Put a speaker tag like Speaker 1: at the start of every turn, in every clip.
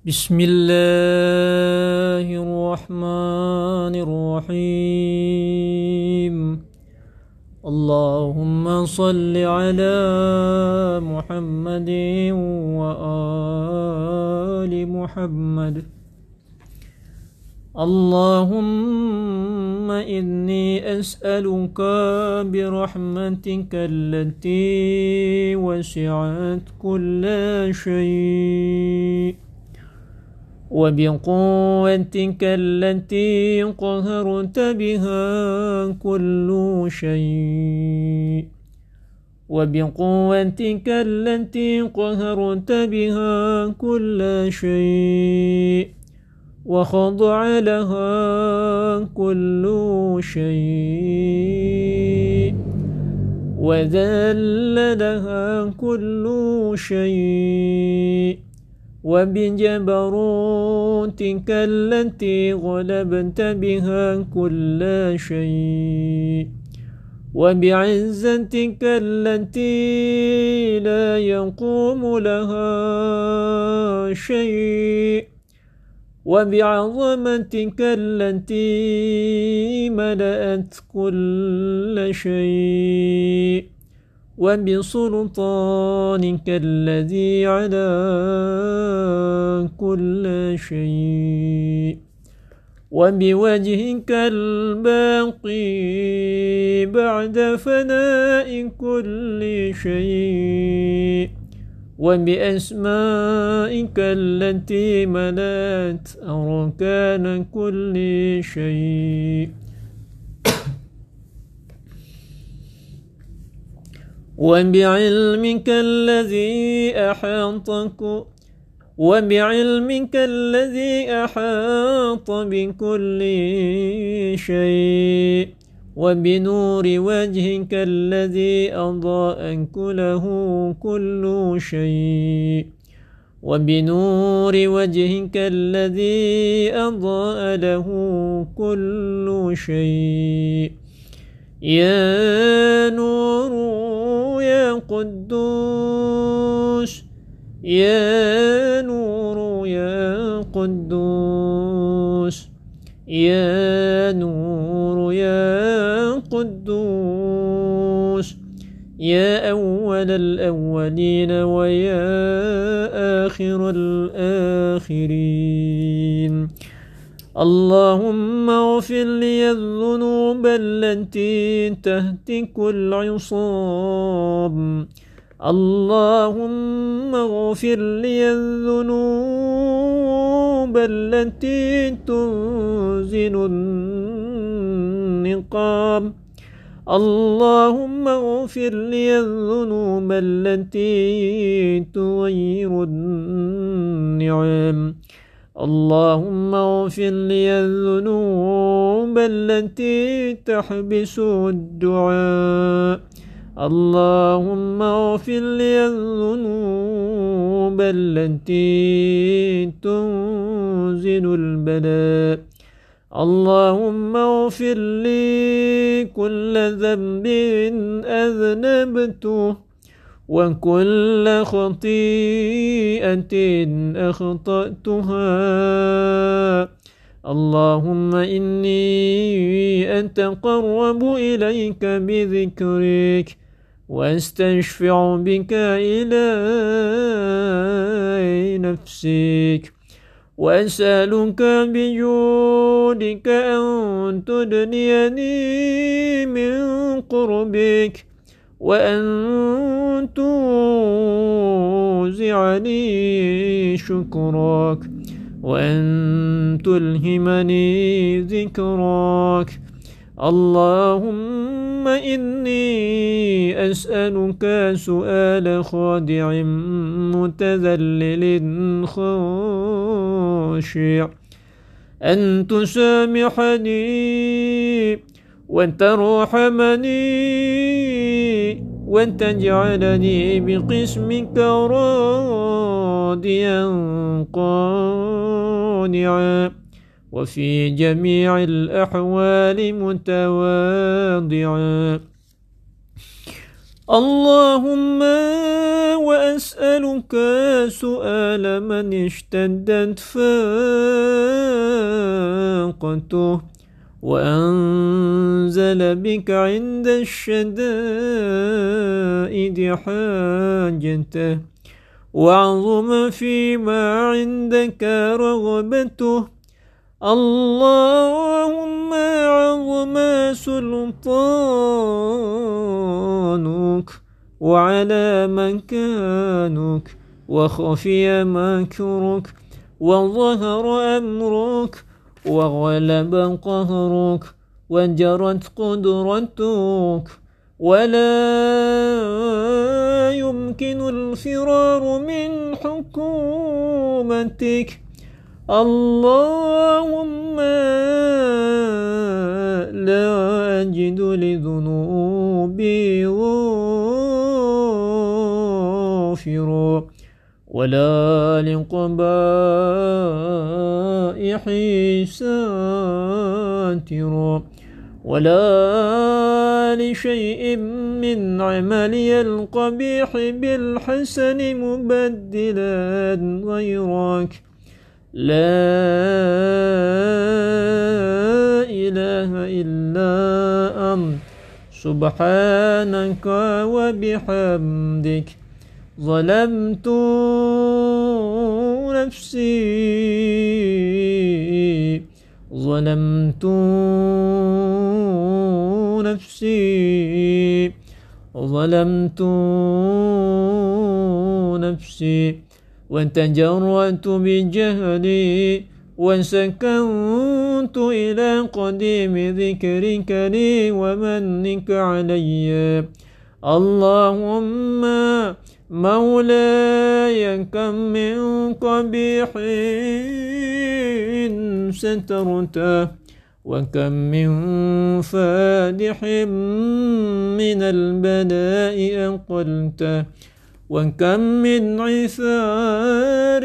Speaker 1: بسم الله الرحمن الرحيم. اللهم صل على محمد وآل محمد. اللهم إني أسألك برحمتك التي وسعت كل شيء. وبقوتك التي قهرت بها كل شيء. وبقوتك التي قهرت بها كل شيء. وخضع لها كل شيء. وذل لها كل شيء. وبجبروتك التي غلبت بها كل شيء وبعزتك التي لا يقوم لها شيء وبعظمتك التي ملأت كل شيء وبسلطانك الذي على كل شيء وبوجهك الباقي بعد فناء كل شيء وبأسمائك التي ملأت أركان كل شيء وبعلمك الذي أحاطك وبعلمك الذي أحاط بكل شيء وبنور وجهك الذي أضاء كله كل شيء وبنور وجهك الذي أضاء له كل شيء. يا نور يا قدوس يا نور يا قدوس يا نور يا قدوس يا أول الأولين ويا آخر الآخرين. اللهم اغفر لي الذنوب التي تهتك العصام. اللهم اغفر لي الذنوب التي تنزل النقام. اللهم اغفر لي الذنوب التي تغير النعم. اللهم اغفر لي الذنوب التي تحبس الدعاء. اللهم اغفر لي الذنوب التي تنزل البلاء. اللهم اغفر لي كل ذنب أذنبته. وكل خطيئة أخطأتها اللهم إني أتقرب إليك بذكرك واستشفع بك إلى نفسك وأسألك بجودك أن تدنيني من قربك وأن توزعني شكرك وأن تلهمني ذكرك اللهم إني أسألك سؤال خادع متذلل خاشع. أن تسامحني وترحمني وأن تجعلني بقسمك راضيا قانعا. وفي جميع الأحوال متواضعا. اللهم وأسألك سؤال من اشتدت فاقته. وأنزل بك عند الشدائد حاجته. وعظم فيما عندك رغبته. اللهم عظم سلطانك وعلى مكانك وخفي مكرك وظهر أمرك وغلب قهرك وجرت قدرتك ولا يمكن الفرار من حكومتك. اللهم لا أجد لذنوبي غافرا. ولا لقبائحي ساترا ولا لشيء من عملي القبيح بالحسن مبدلا غيرك. لا إله إلا أنت. سبحانك وبحمدك. ظلمت نفسي. ظلمت نفسي. ظلمت نفسي. وتجرأت بجهلي وسكنت إلى قديم ذكرك لي ومنك علي. اللهم مولاي كم من قبيح سترته وكم من فادح من البلاء أقلته وكم من عثار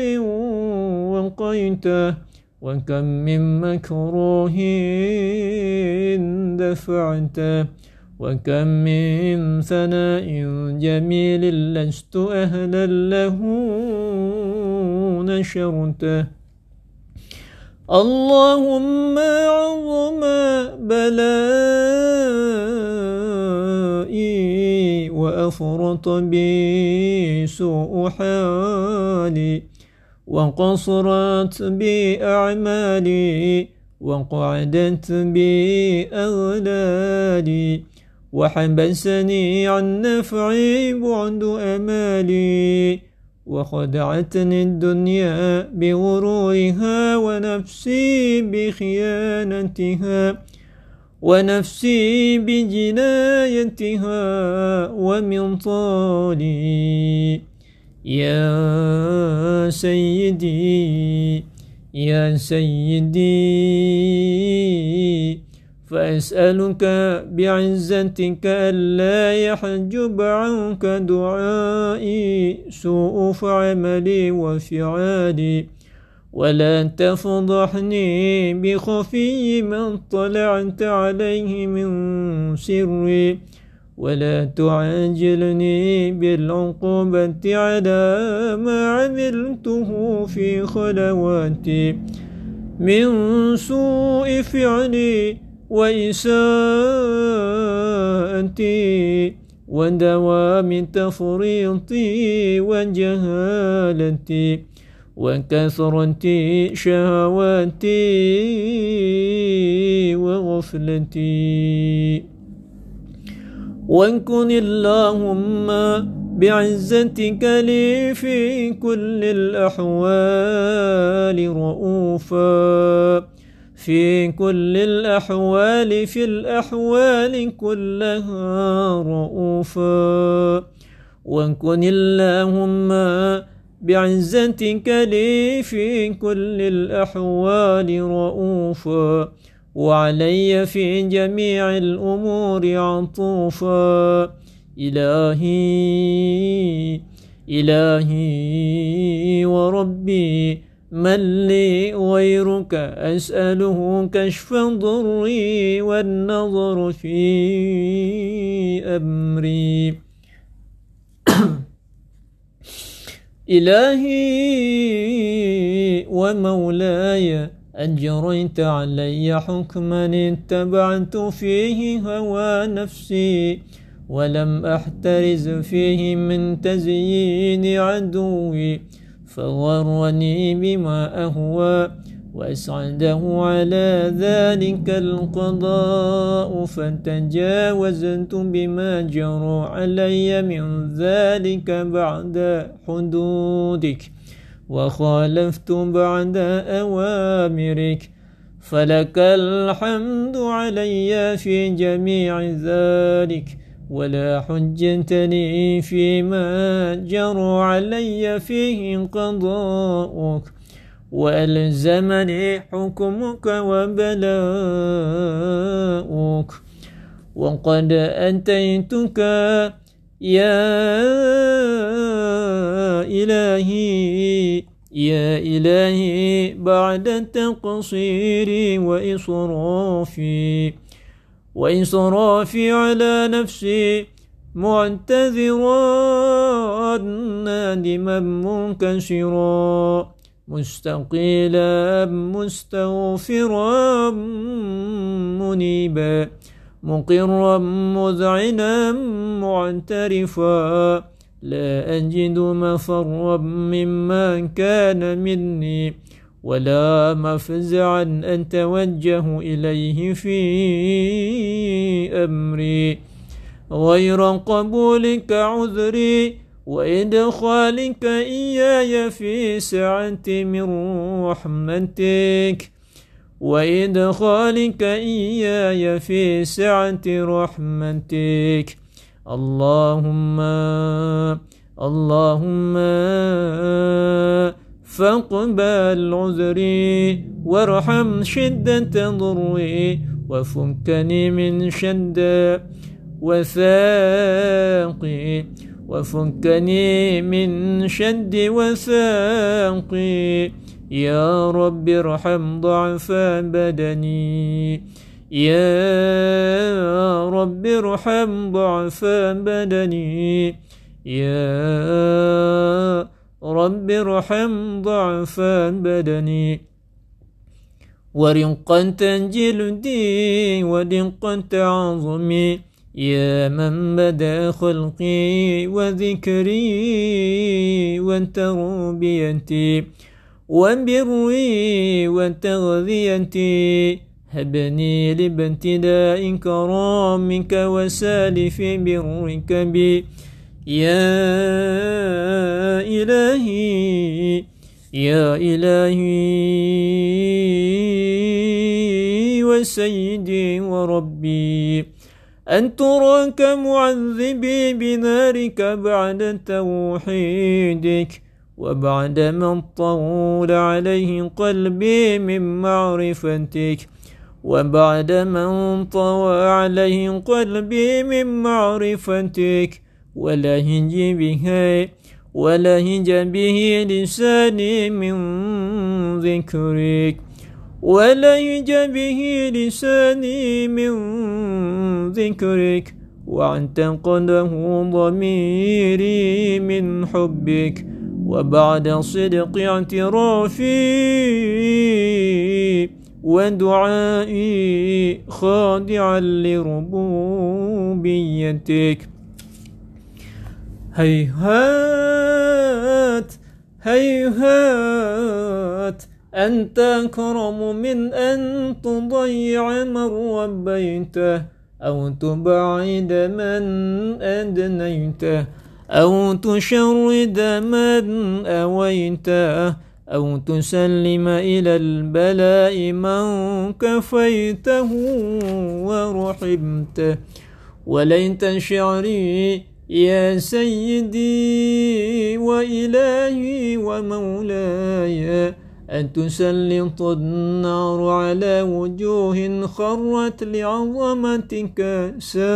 Speaker 1: وقيته وكم من مكروه دفعته وكم من ثناء جميل لست أهلا له نشرته. اللهم عظم بلائي وأفرط بي سوء حالي وقصرت بي أعمالي وقعدت بي أغلالي وحبسني عن نفعي بعد أمالي. وخدعتني الدنيا بغرورها ونفسي بخيانتها ونفسي بجنايتها ومن طالي. يا سيدي يا سيدي فأسألك بعزتك ألا يحجب عنك دعائي سوء فعملي وفعالي. ولا تفضحني بخفي من طلعت عليه من سري. ولا تعاجلني بالعقوبة على ما عملته في خلواتي. من سوء فعلي وإساءتي ودوام تفريطي وجهالتي وكثرة شهواتي وغفلتي. وكن اللهم بعزتك لي في كل الأحوال رؤوفا. في كل الأحوال في الأحوال كلها رؤوفا. وكن اللهم بعزتك لي في كل الأحوال رؤوفا. وعلي في جميع الأمور عطوفا. إلهي إلهي وربي من لي غيرك أسأله كشف ضري والنظر في أمري. إلهي ومولاي أجريت علي حكما اتبعت فيه هوى نفسي ولم أحترز فيه من تزيين عدوي. فغرني بما أهوى وأسعده على ذلك القضاء فتجاوزت بما جرى علي من ذلك بعد حدودك وخالفت بعد أوامرك فلك الحمد علي في جميع ذلك ولا حجة لي فيما جرى علي فيه قضاؤك وألزمني حكمك وبلاؤك. وقد أتيتك يا إلهي يا إلهي بعد تقصيري وإصرافي وإصرافي على نفسي معتذرا نادما منكسرا مستقيلا مستغفرا منيبا مقرا مذعنا معترفا. لا أجد مفرا مما كان مني. ولا مفزعا أتوجه إليه في أمري. غير قبولك عذري وإدخالك إياي في سعة من رحمتك. وإدخالك إياي في سعة رحمتك. اللهم اللهم فاقبل عذري وارحم شدة ضري وفكني من شدة وثاقي وفكني من شد وثاقي يا رب ارحم ضعف بدني يا رب ارحم ضعف بدني يا رب ارحم ضعف بدني ورقا تنجلدي ودقا تعظمي يا من بدا خلقي وذكري وتربيتي وبري وتغذيتي هبني لابتداء كرامك وسالف برك بي يا إلهي يا إلهي وسيدي وربي أن تراك معذبي بنارك بعد توحيدك وبعد من طول عليه قلبي من معرفتك وبعد من طوى عليه قلبي من معرفتك. ولهج به ولهج به لساني من ذكرك ولهج به لساني من ذكرك واعتقده ضميري من حبك وبعد صدق اعترافي ودعائي خاضعا لربوبيتك. هيهات هيهات أنت أكرم من أن تضيع من ربيته أو تبعد من أدنيته أو تشرد من أويته أو تسلم إلى البلاء من كفيته ورحمته. وليت شعري يا سيدي وإلهي ومولاي أن تسلط النار على وجوه خرت لعظمتك ساجدة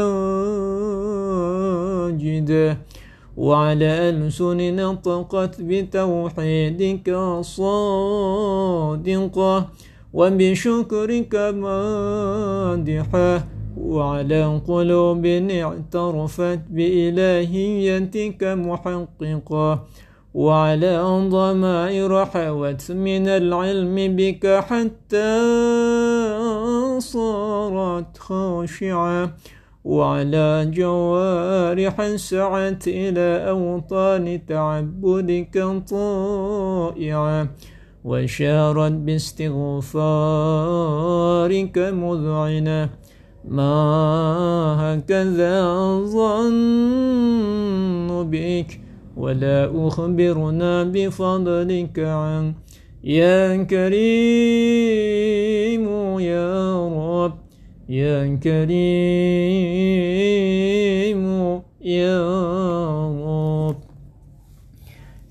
Speaker 1: وعلى ألسن نطقت بتوحيدك صادقة وبشكرك مادحة وعلى قلوب اعترفت بإلهيتك محققة وعلى ضمائر حوت من العلم بك حتى صارت خاشعة وعلى جوارح سعت إلى أوطان تعبدك طائعة وشارت باستغفارك مذعنة ما هكذا الظن بك ولا أخبرنا بفضلك عن يا كريم يا رب يا كريم يا رب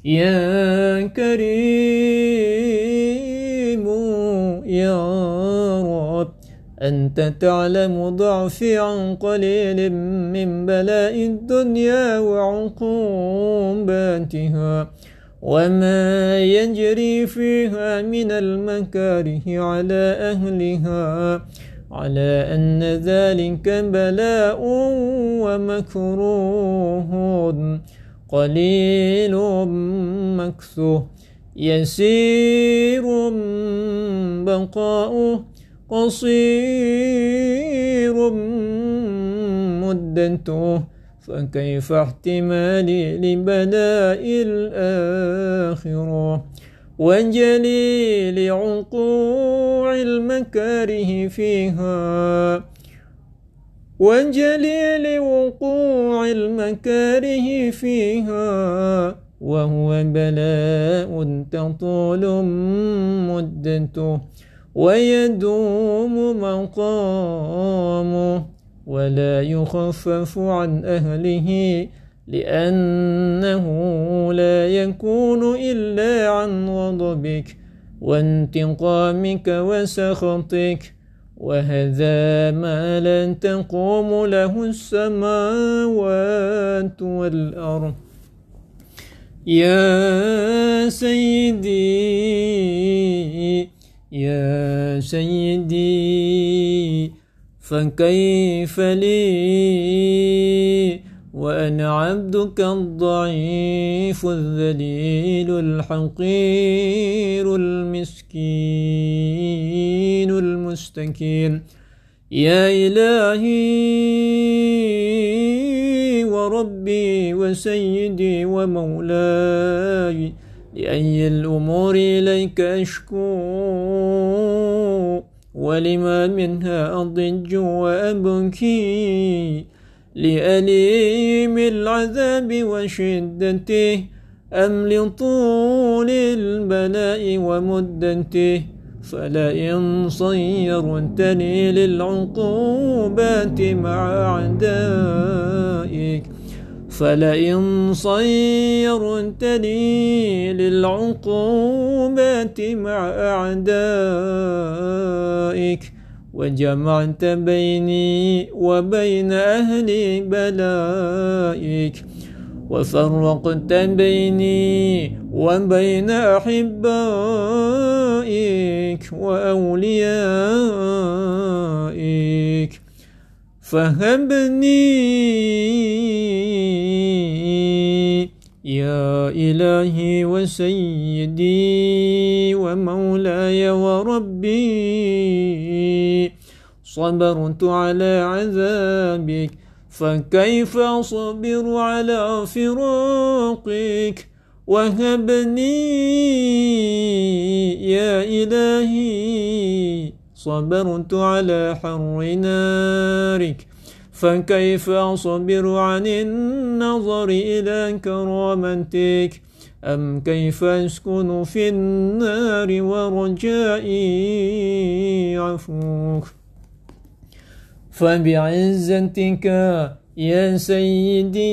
Speaker 1: يا كريم أنت تعلم ضعفي عن قليل من بلاء الدنيا وعقوباتها وما يجري فيها من المكاره على أهلها على أن ذلك بلاء ومكروه قليل مكثوه يسير بقاؤه قصير مدته فكيف احتمالي لبلاء الآخرة؟ وجليل عقوع المكاره فيها. وجليل وقوع المكاره فيها. وهو بلاء تطول مدته. ويدوم مقامه ولا يخفف عن أهله لأنه لا يكون إلا عن غضبك وانتقامك وسخطك وهذا ما لن تقوم له السماوات والأرض. يا سيدي يا سيدي فكيف لي؟ وأنا عبدك الضعيف الذليل الحقير المسكين المستكين. يا إلهي وربي وسيدي ومولاي لأي الأمور إليك أشكو ولما منها أضج وأبكي؟ لأليم العذاب وشدته؟ أم لطول البلاء ومدته؟ فلئن صيرتني للعقوبات مع أعدائك فلئن صيرتني للعقوبات مع أعدائك وجمعت بيني وبين أهل بلائك وفرقت بيني وبين أحبائك وأوليائك فهبني يا إلهي وسيدي ومولاي وربي. صبرت على عذابك فكيف أصبر على فراقك؟ وهبني يا إلهي صبرت على حر نارك. فكيف أصبر عن النظر إلى كرامتك أم كيف أسكن في النار ورجائي عفوك فبعزتك يا سيدي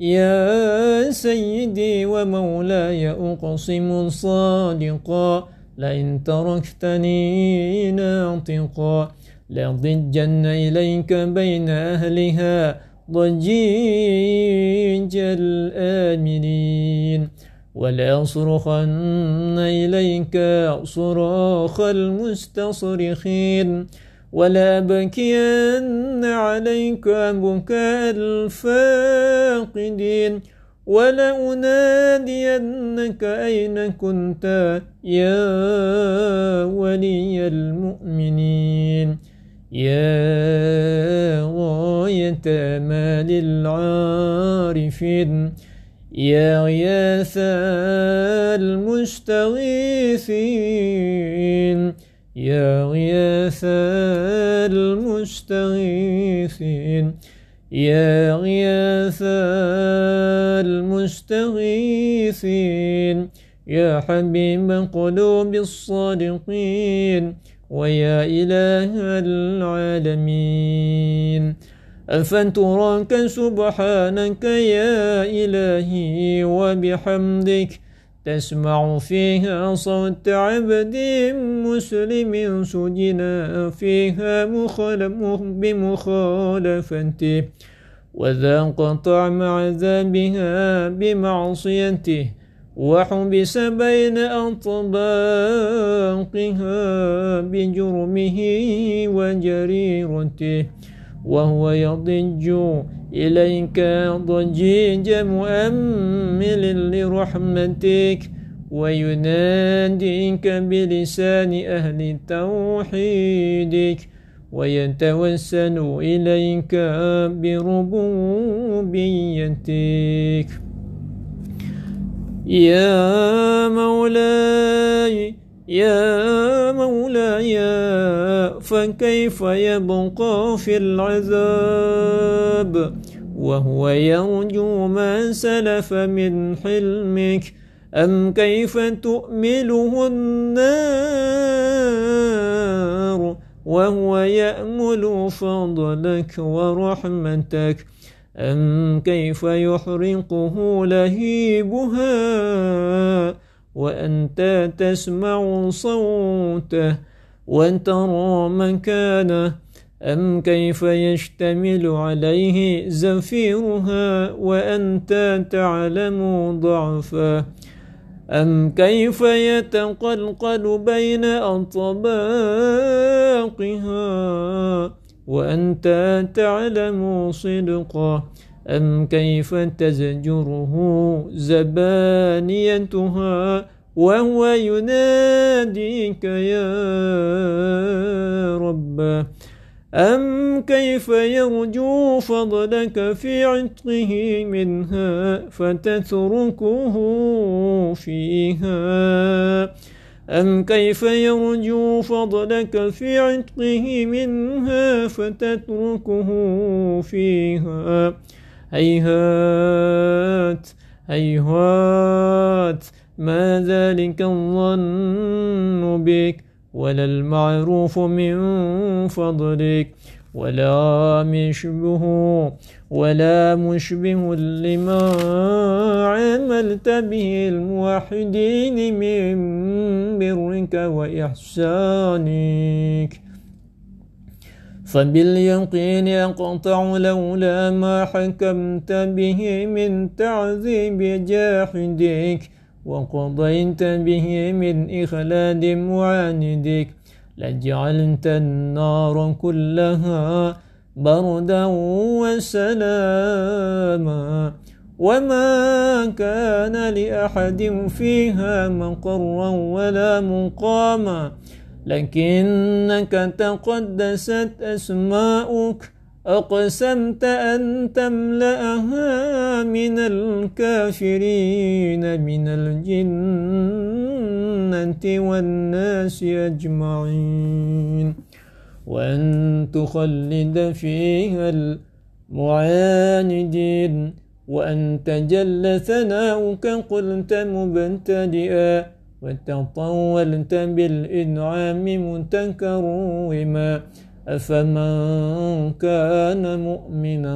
Speaker 1: يا سيدي ومولاي أقسم صادقا لئن تركتني ناطقا لضجن إليك بين أهلها ضجيج الآمنين وليصرخن إليك صراخ المستصرخين ولا بكين عليك بكاء الفاقدين ولأنادينك أين كنت يا ولي المؤمنين؟ يا غاية مال العارفين؟ يا غياث المستغيثين؟ يا غياث المستغيثين؟ يا غياث المستغيثين يا حبيب قلوب الصادقين ويا إله العالمين. أفتراك سبحانك يا إلهي وبحمدك تسمع فيها صوت عبد مسلم سجنا فيها مخالف بمخالفته وذاق طعم عذابها بمعصيته وحبس بين أطباقها بجرمه وجريرته. وهو يضج إليك ضجيج مؤمل لرحمتك ويناديك بلسان أهل توحيدك ويتوسل إليك بربوبيتك. يا مولاي يا مولاي فكيف يبقى في العذاب؟ وهو يرجو ما سلف من حلمك. أم كيف تؤمله النار؟ وهو يأمل فضلك ورحمتك. أم كيف يحرقه لهيبها؟ وأنت تسمع صوته وترى مكانه. أم كيف يشتمل عليه زفيرها وأنت تعلم ضعفه؟ أم كيف يتقلقل بين أطباقها؟ وأنت تعلم صدقه. أم كيف تزجره زبانيتها وهو يناديك يا رب؟ أم كيف يرجو فضلك في عتقه منها فتتركه فيها؟ أم كيف يرجو فضلك في عتقه منها فتتركه فيها؟ هيهات هيهات ما ذلك الظن بك؟ ولا المعروف من فضلك ولا مشبه ولا مشبه لما عملت به الموحدين من برك وإحسانك. فباليقين أقطع لولا ما حكمت به من تعذيب جاحدك وقضيت به من إخلاد معاندك لجعلت النار كلها بردا وسلاما وما كان لأحد فيها مقرا ولا مقاما لكنك تقدست أسماؤك. أقسمت أن تملأها من الكافرين من الجنة والناس أجمعين. وأن تخلد فيها المعاندين. وأن تجل ثناؤك قلت مبتدئا. وتطولت بالإنعام متكرما أفمن كان مؤمنا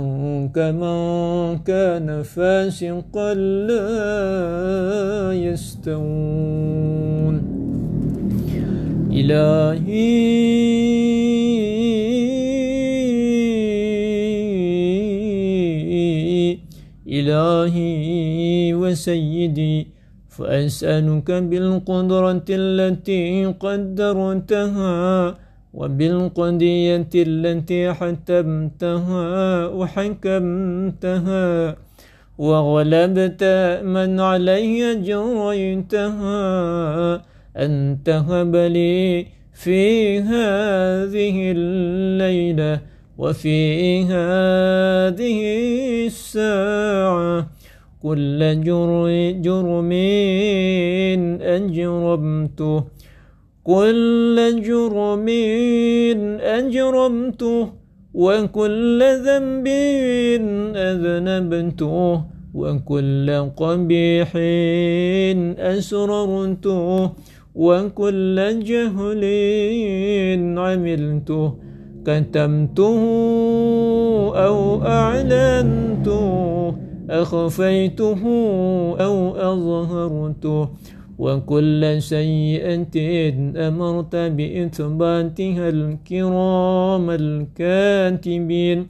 Speaker 1: كمن كان فاسقا لا يستوون إلهي إلهي وسيدي فأسألك بالقدرة التي قدرتها وبالقضية التي حتمتها وحكمتها وغلبت من علي جريتها أن تهب لي في هذه الليلة وفي هذه الساعة كل جرم أجرمته كل جرم أجرمته وكل ذنب أذنبته. وكل قبيح أسررته. وكل جهل عملته. كتمته أو أعلنته. أخفيته أو أظهرته وكل سيئة أمرت بإثباتها الكرام الكاتبين.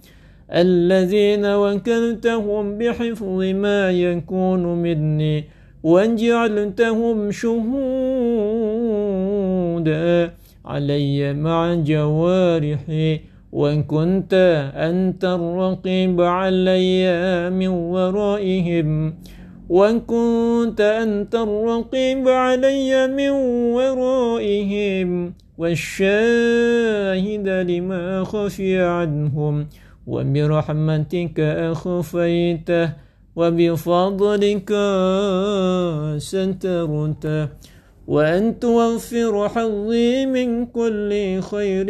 Speaker 1: الذين وكلتهم بحفظ ما يكون مني وجعلتهم شهودا علي مع جوارحي. وإن كنت أنت الرقيب علي من ورائهم وإن كنت أنت الرقيب علي من ورائهم والشاهد لما خفي عنهم وبرحمتك أخفيته وبفضلك سترته وأن توفر حظي من كل خير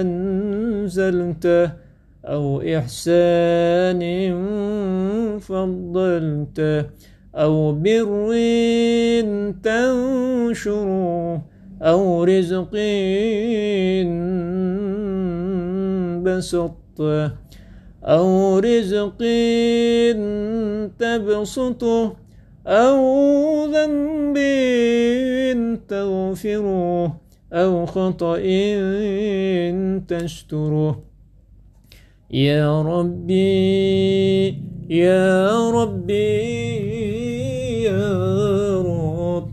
Speaker 1: أنزلته أو إحسان فضلته أو بر تنشره أو رزق بسطته أو رزق تبسطه أو ذنب تغفره أو خطأ تستره يا ربي يا ربي يا رب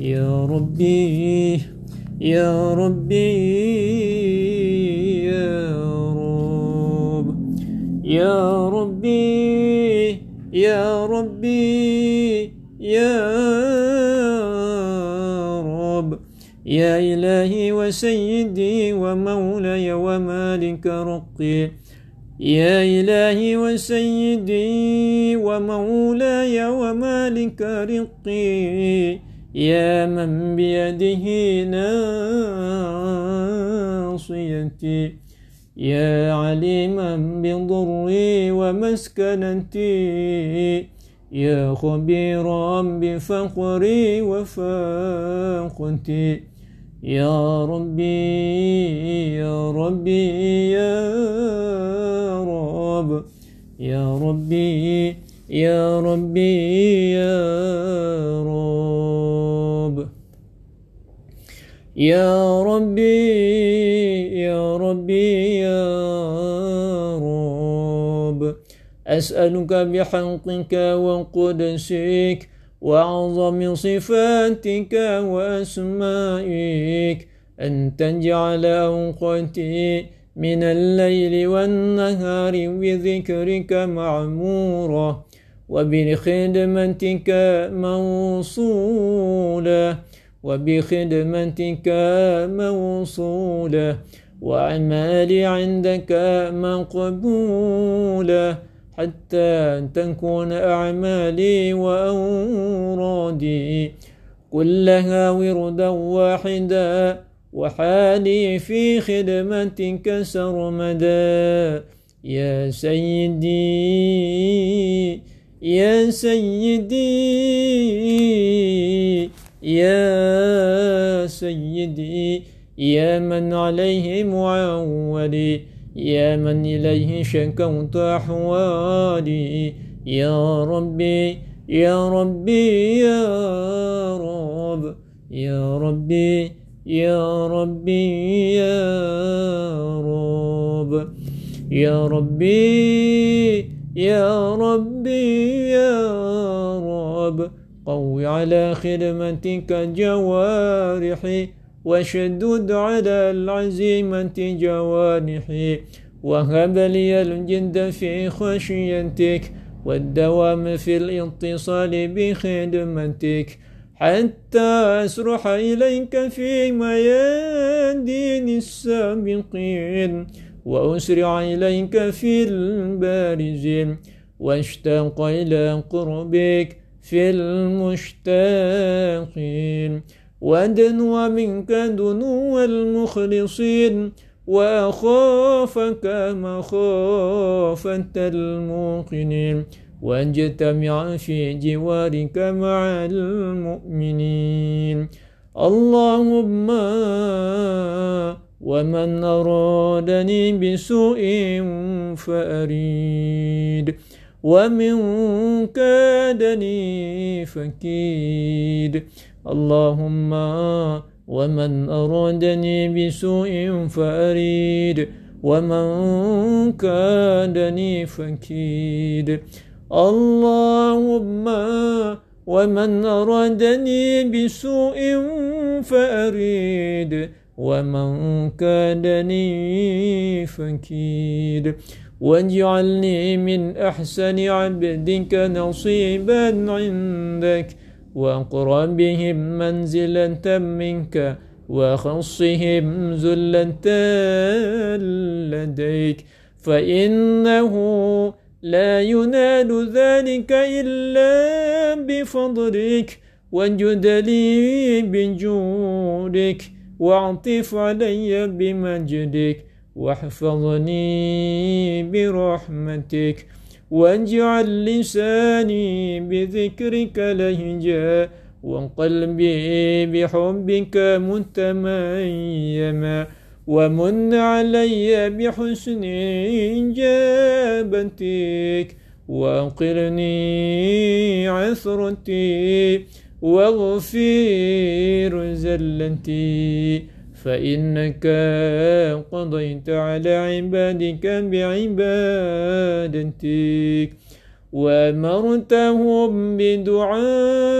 Speaker 1: يا ربي يا ربي يا رب يا ربي يا ربي. يا رب. يا إلهي وسيدي ومولاي ومالك رقي. يا إلهي وسيدي ومولاي ومالك رقي. يا من بيده ناصيتي. يا عليما بضري ومسكنتي. يا خبيرا بفقري وفاقتي. يا ربي يا ربي يا رب. يا ربي يا ربي يا رب. يا ربي أسألك بحقك وقدسك وأعظم صفاتك وأسمائك أن تجعل أوقاتي من الليل والنهار بذكرك معمورة وبخدمتك موصولة وبخدمتك موصولة وأعمالي عندك مقبولة حتى تكون أعمالي وأورادي كلها وردا واحدا وحالي في خدمتك سرمدا. يا سيدي يا سيدي يا سيدي يا من عليه معولي. يا من إليه شكوت أحوالي. يا ربي يا ربي يا رب. يا ربي يا ربي يا رب. يا ربي يا ربي يا رب. قوي على خدمتك جوارحي. وشدد على العزيمة جوانحي وهب لي الجد في خشيتك والدوام في الاتصال بخدمتك حتى أسرح إليك في ميادين السابقين وأسرع إليك في البارزين واشتاق إلى قربك في المشتاقين ودنو منك دنو المخلصين وأخافك مخافة الموقنين واجتمع في جوارك مع المؤمنين. اللهم ومن أرادني بسوء فأريد ومن كادني فكيد. اللهم ومن أرادني بسوء فأريد ومن كادني فكيد. اللهم ومن أرادني بسوء فأريد ومن كادني فكيد. واجعلني من أحسن عبدك نصيبا عندك. وأقربهم منزلة منك وخصهم زلة لديك فإنه لا ينال ذلك إلا بفضلك وجد لي بجودك واعطف علي بمجدك واحفظني برحمتك واجعل لساني بذكرك لهجا وقلبي بحبك متميما ومن علي بحسن إجابتك وأقرني عثرتي واغفر زلتي فإنك قضيت على عبادك بعبادتك وأمرتهم بدعائك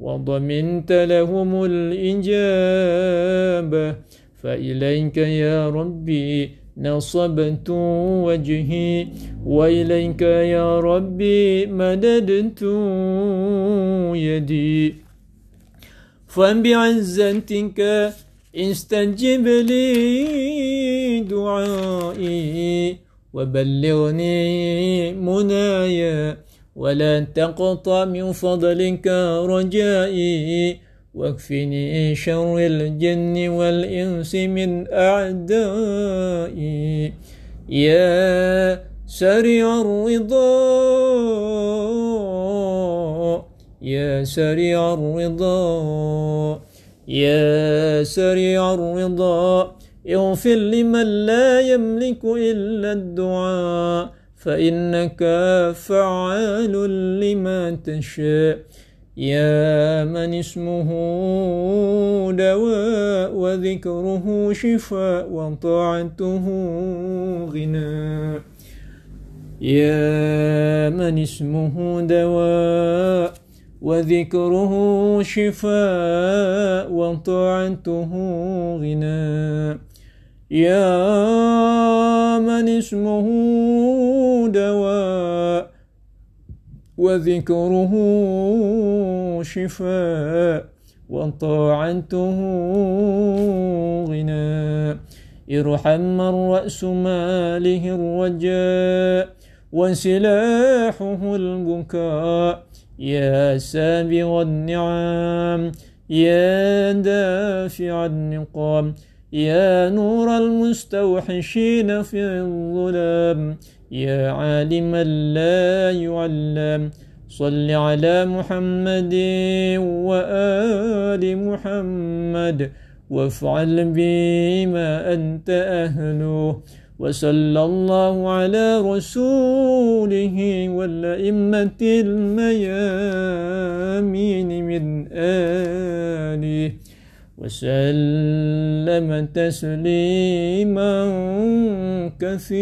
Speaker 1: وضمنت لهم الإجابة فإليك يا ربي نصبت وجهي وإليك يا ربي مددت يدي فبعزتك استجب لي دعائي وبلغني منايا ولا تقطع من فضلك رجائي واكفني شر الجن والإنس من أعدائي. يا سريع الرضا. يا سريع الرضا يا سريع الرضا. اغفر لمن لا يملك إلا الدعاء فإنك فعال لما تشاء. يا من اسمه دواء وذكره شفاء وطاعته غناء. يا من اسمه دواء وذكره شفاء وطاعته غناء يا من اسمه دواء وذكره شفاء وطاعته غناء ارحم من رأس ماله الرجاء وسلاحه البكاء. يا سابغ النعم يا دافع النقام يا نور المستوحشين في الظلام يا عالما لا يعلم. صل على محمد وآل محمد وافعل بما أنت أهله. وصلى الله على رسوله والأئمة الميامين من آله وسلم تسليما كثيرا.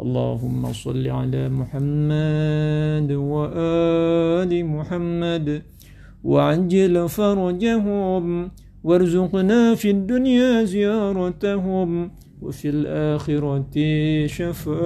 Speaker 1: اللهم صل على محمد وآل محمد وعجل فرجهم وارزقنا في الدنيا زيارتهم وفي الآخرة شفاعتهم.